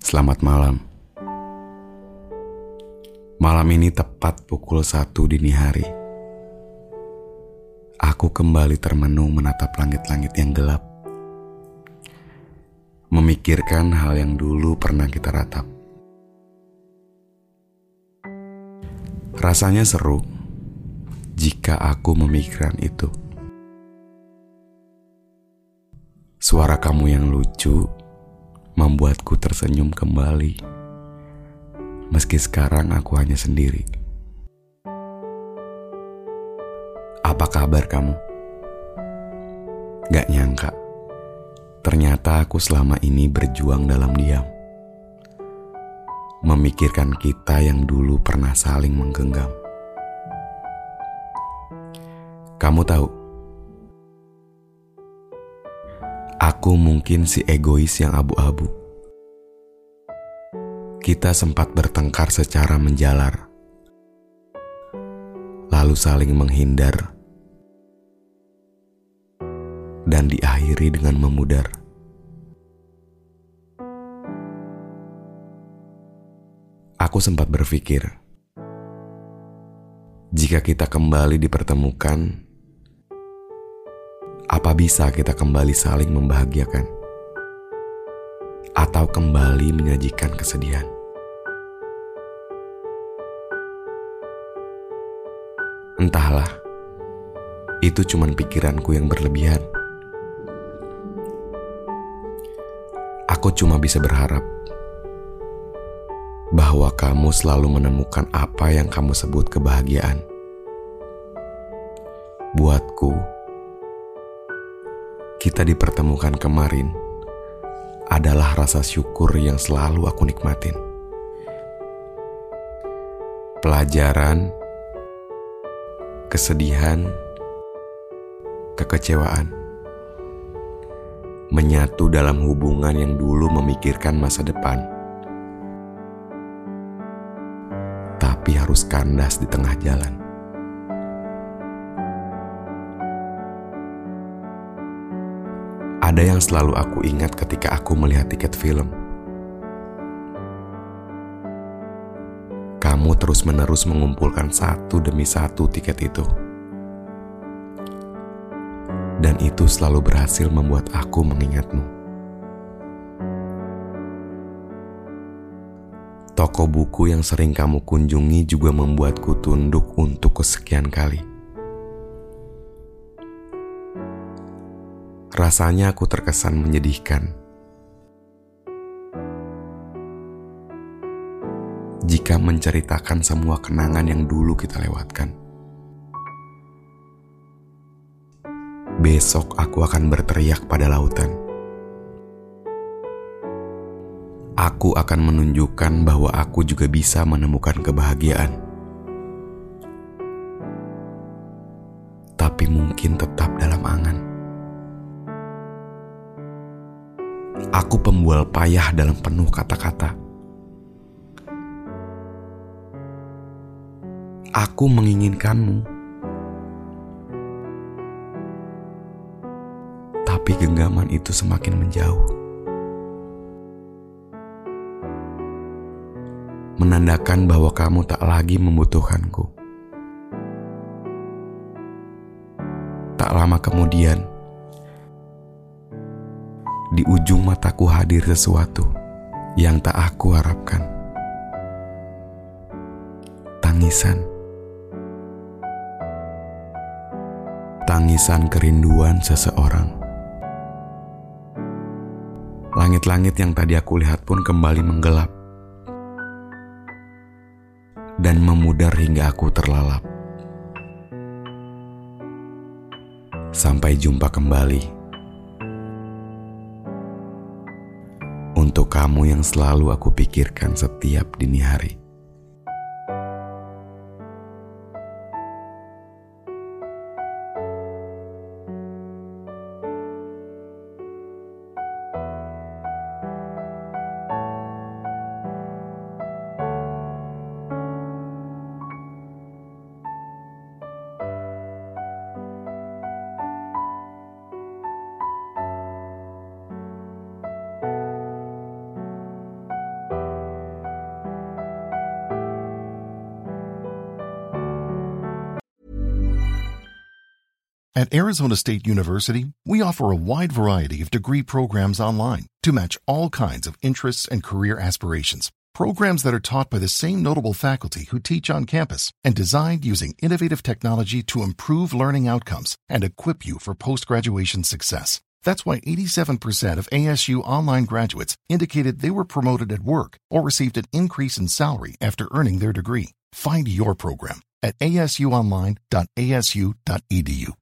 Selamat malam. Malam ini tepat pukul satu dini hari. Aku kembali termenung menatap langit-langit yang gelap. Memikirkan hal yang dulu pernah kita ratap. Rasanya seru jika aku memikirkan itu. Suara kamu yang lucu membuatku tersenyum kembali. Meski sekarang aku hanya sendiri. Apa kabar kamu? Gak nyangka, ternyata aku selama ini berjuang dalam diam. Memikirkan kita yang dulu pernah saling menggenggam. Kamu tahu, Aku mungkin si egois yang abu-abu. Kita sempat bertengkar secara menjalar, lalu saling menghindar, dan diakhiri dengan memudar. Aku sempat berpikir, jika kita kembali dipertemukan apa bisa kita kembali saling membahagiakan? Atau kembali menyajikan kesedihan? Entahlah, itu cuma pikiranku yang berlebihan. Aku cuma bisa berharap bahwa kamu selalu menemukan apa yang kamu sebut kebahagiaan. Buatku, kita dipertemukan kemarin adalah rasa syukur yang selalu aku nikmatin. Pelajaran, kesedihan, kekecewaan menyatu dalam hubungan yang dulu memikirkan masa depan, tapi harus kandas di tengah jalan. Ada yang selalu aku ingat ketika aku melihat tiket film. Kamu terus-menerus mengumpulkan satu demi satu tiket itu. Dan itu selalu berhasil membuat aku mengingatmu. Toko buku yang sering kamu kunjungi juga membuatku tunduk untuk kesekian kali. Rasanya aku terkesan menyedihkan. Jika menceritakan semua kenangan yang dulu kita lewatkan. Besok aku akan berteriak pada lautan. Aku akan menunjukkan bahwa aku juga bisa menemukan kebahagiaan. Tapi mungkin tetap dalam angan. Aku pembual payah dalam penuh kata-kata. Aku menginginkanmu. Tapi genggaman itu semakin menjauh. Menandakan bahwa kamu tak lagi membutuhkanku. Tak lama kemudian, di ujung mataku hadir sesuatu yang tak aku harapkan. Tangisan. Tangisan kerinduan seseorang. Langit-langit yang tadi aku lihat pun kembali menggelap dan memudar hingga aku terlalap. Sampai jumpa kembali. Kamu yang selalu aku pikirkan setiap dini hari. At Arizona State University, we offer a wide variety of degree programs online to match all kinds of interests and career aspirations. Programs that are taught by the same notable faculty who teach on campus and designed using innovative technology to improve learning outcomes and equip you for post graduation success. That's why 87% of ASU online graduates indicated they were promoted at work or received an increase in salary after earning their degree. Find your program at asuonline.asu.edu.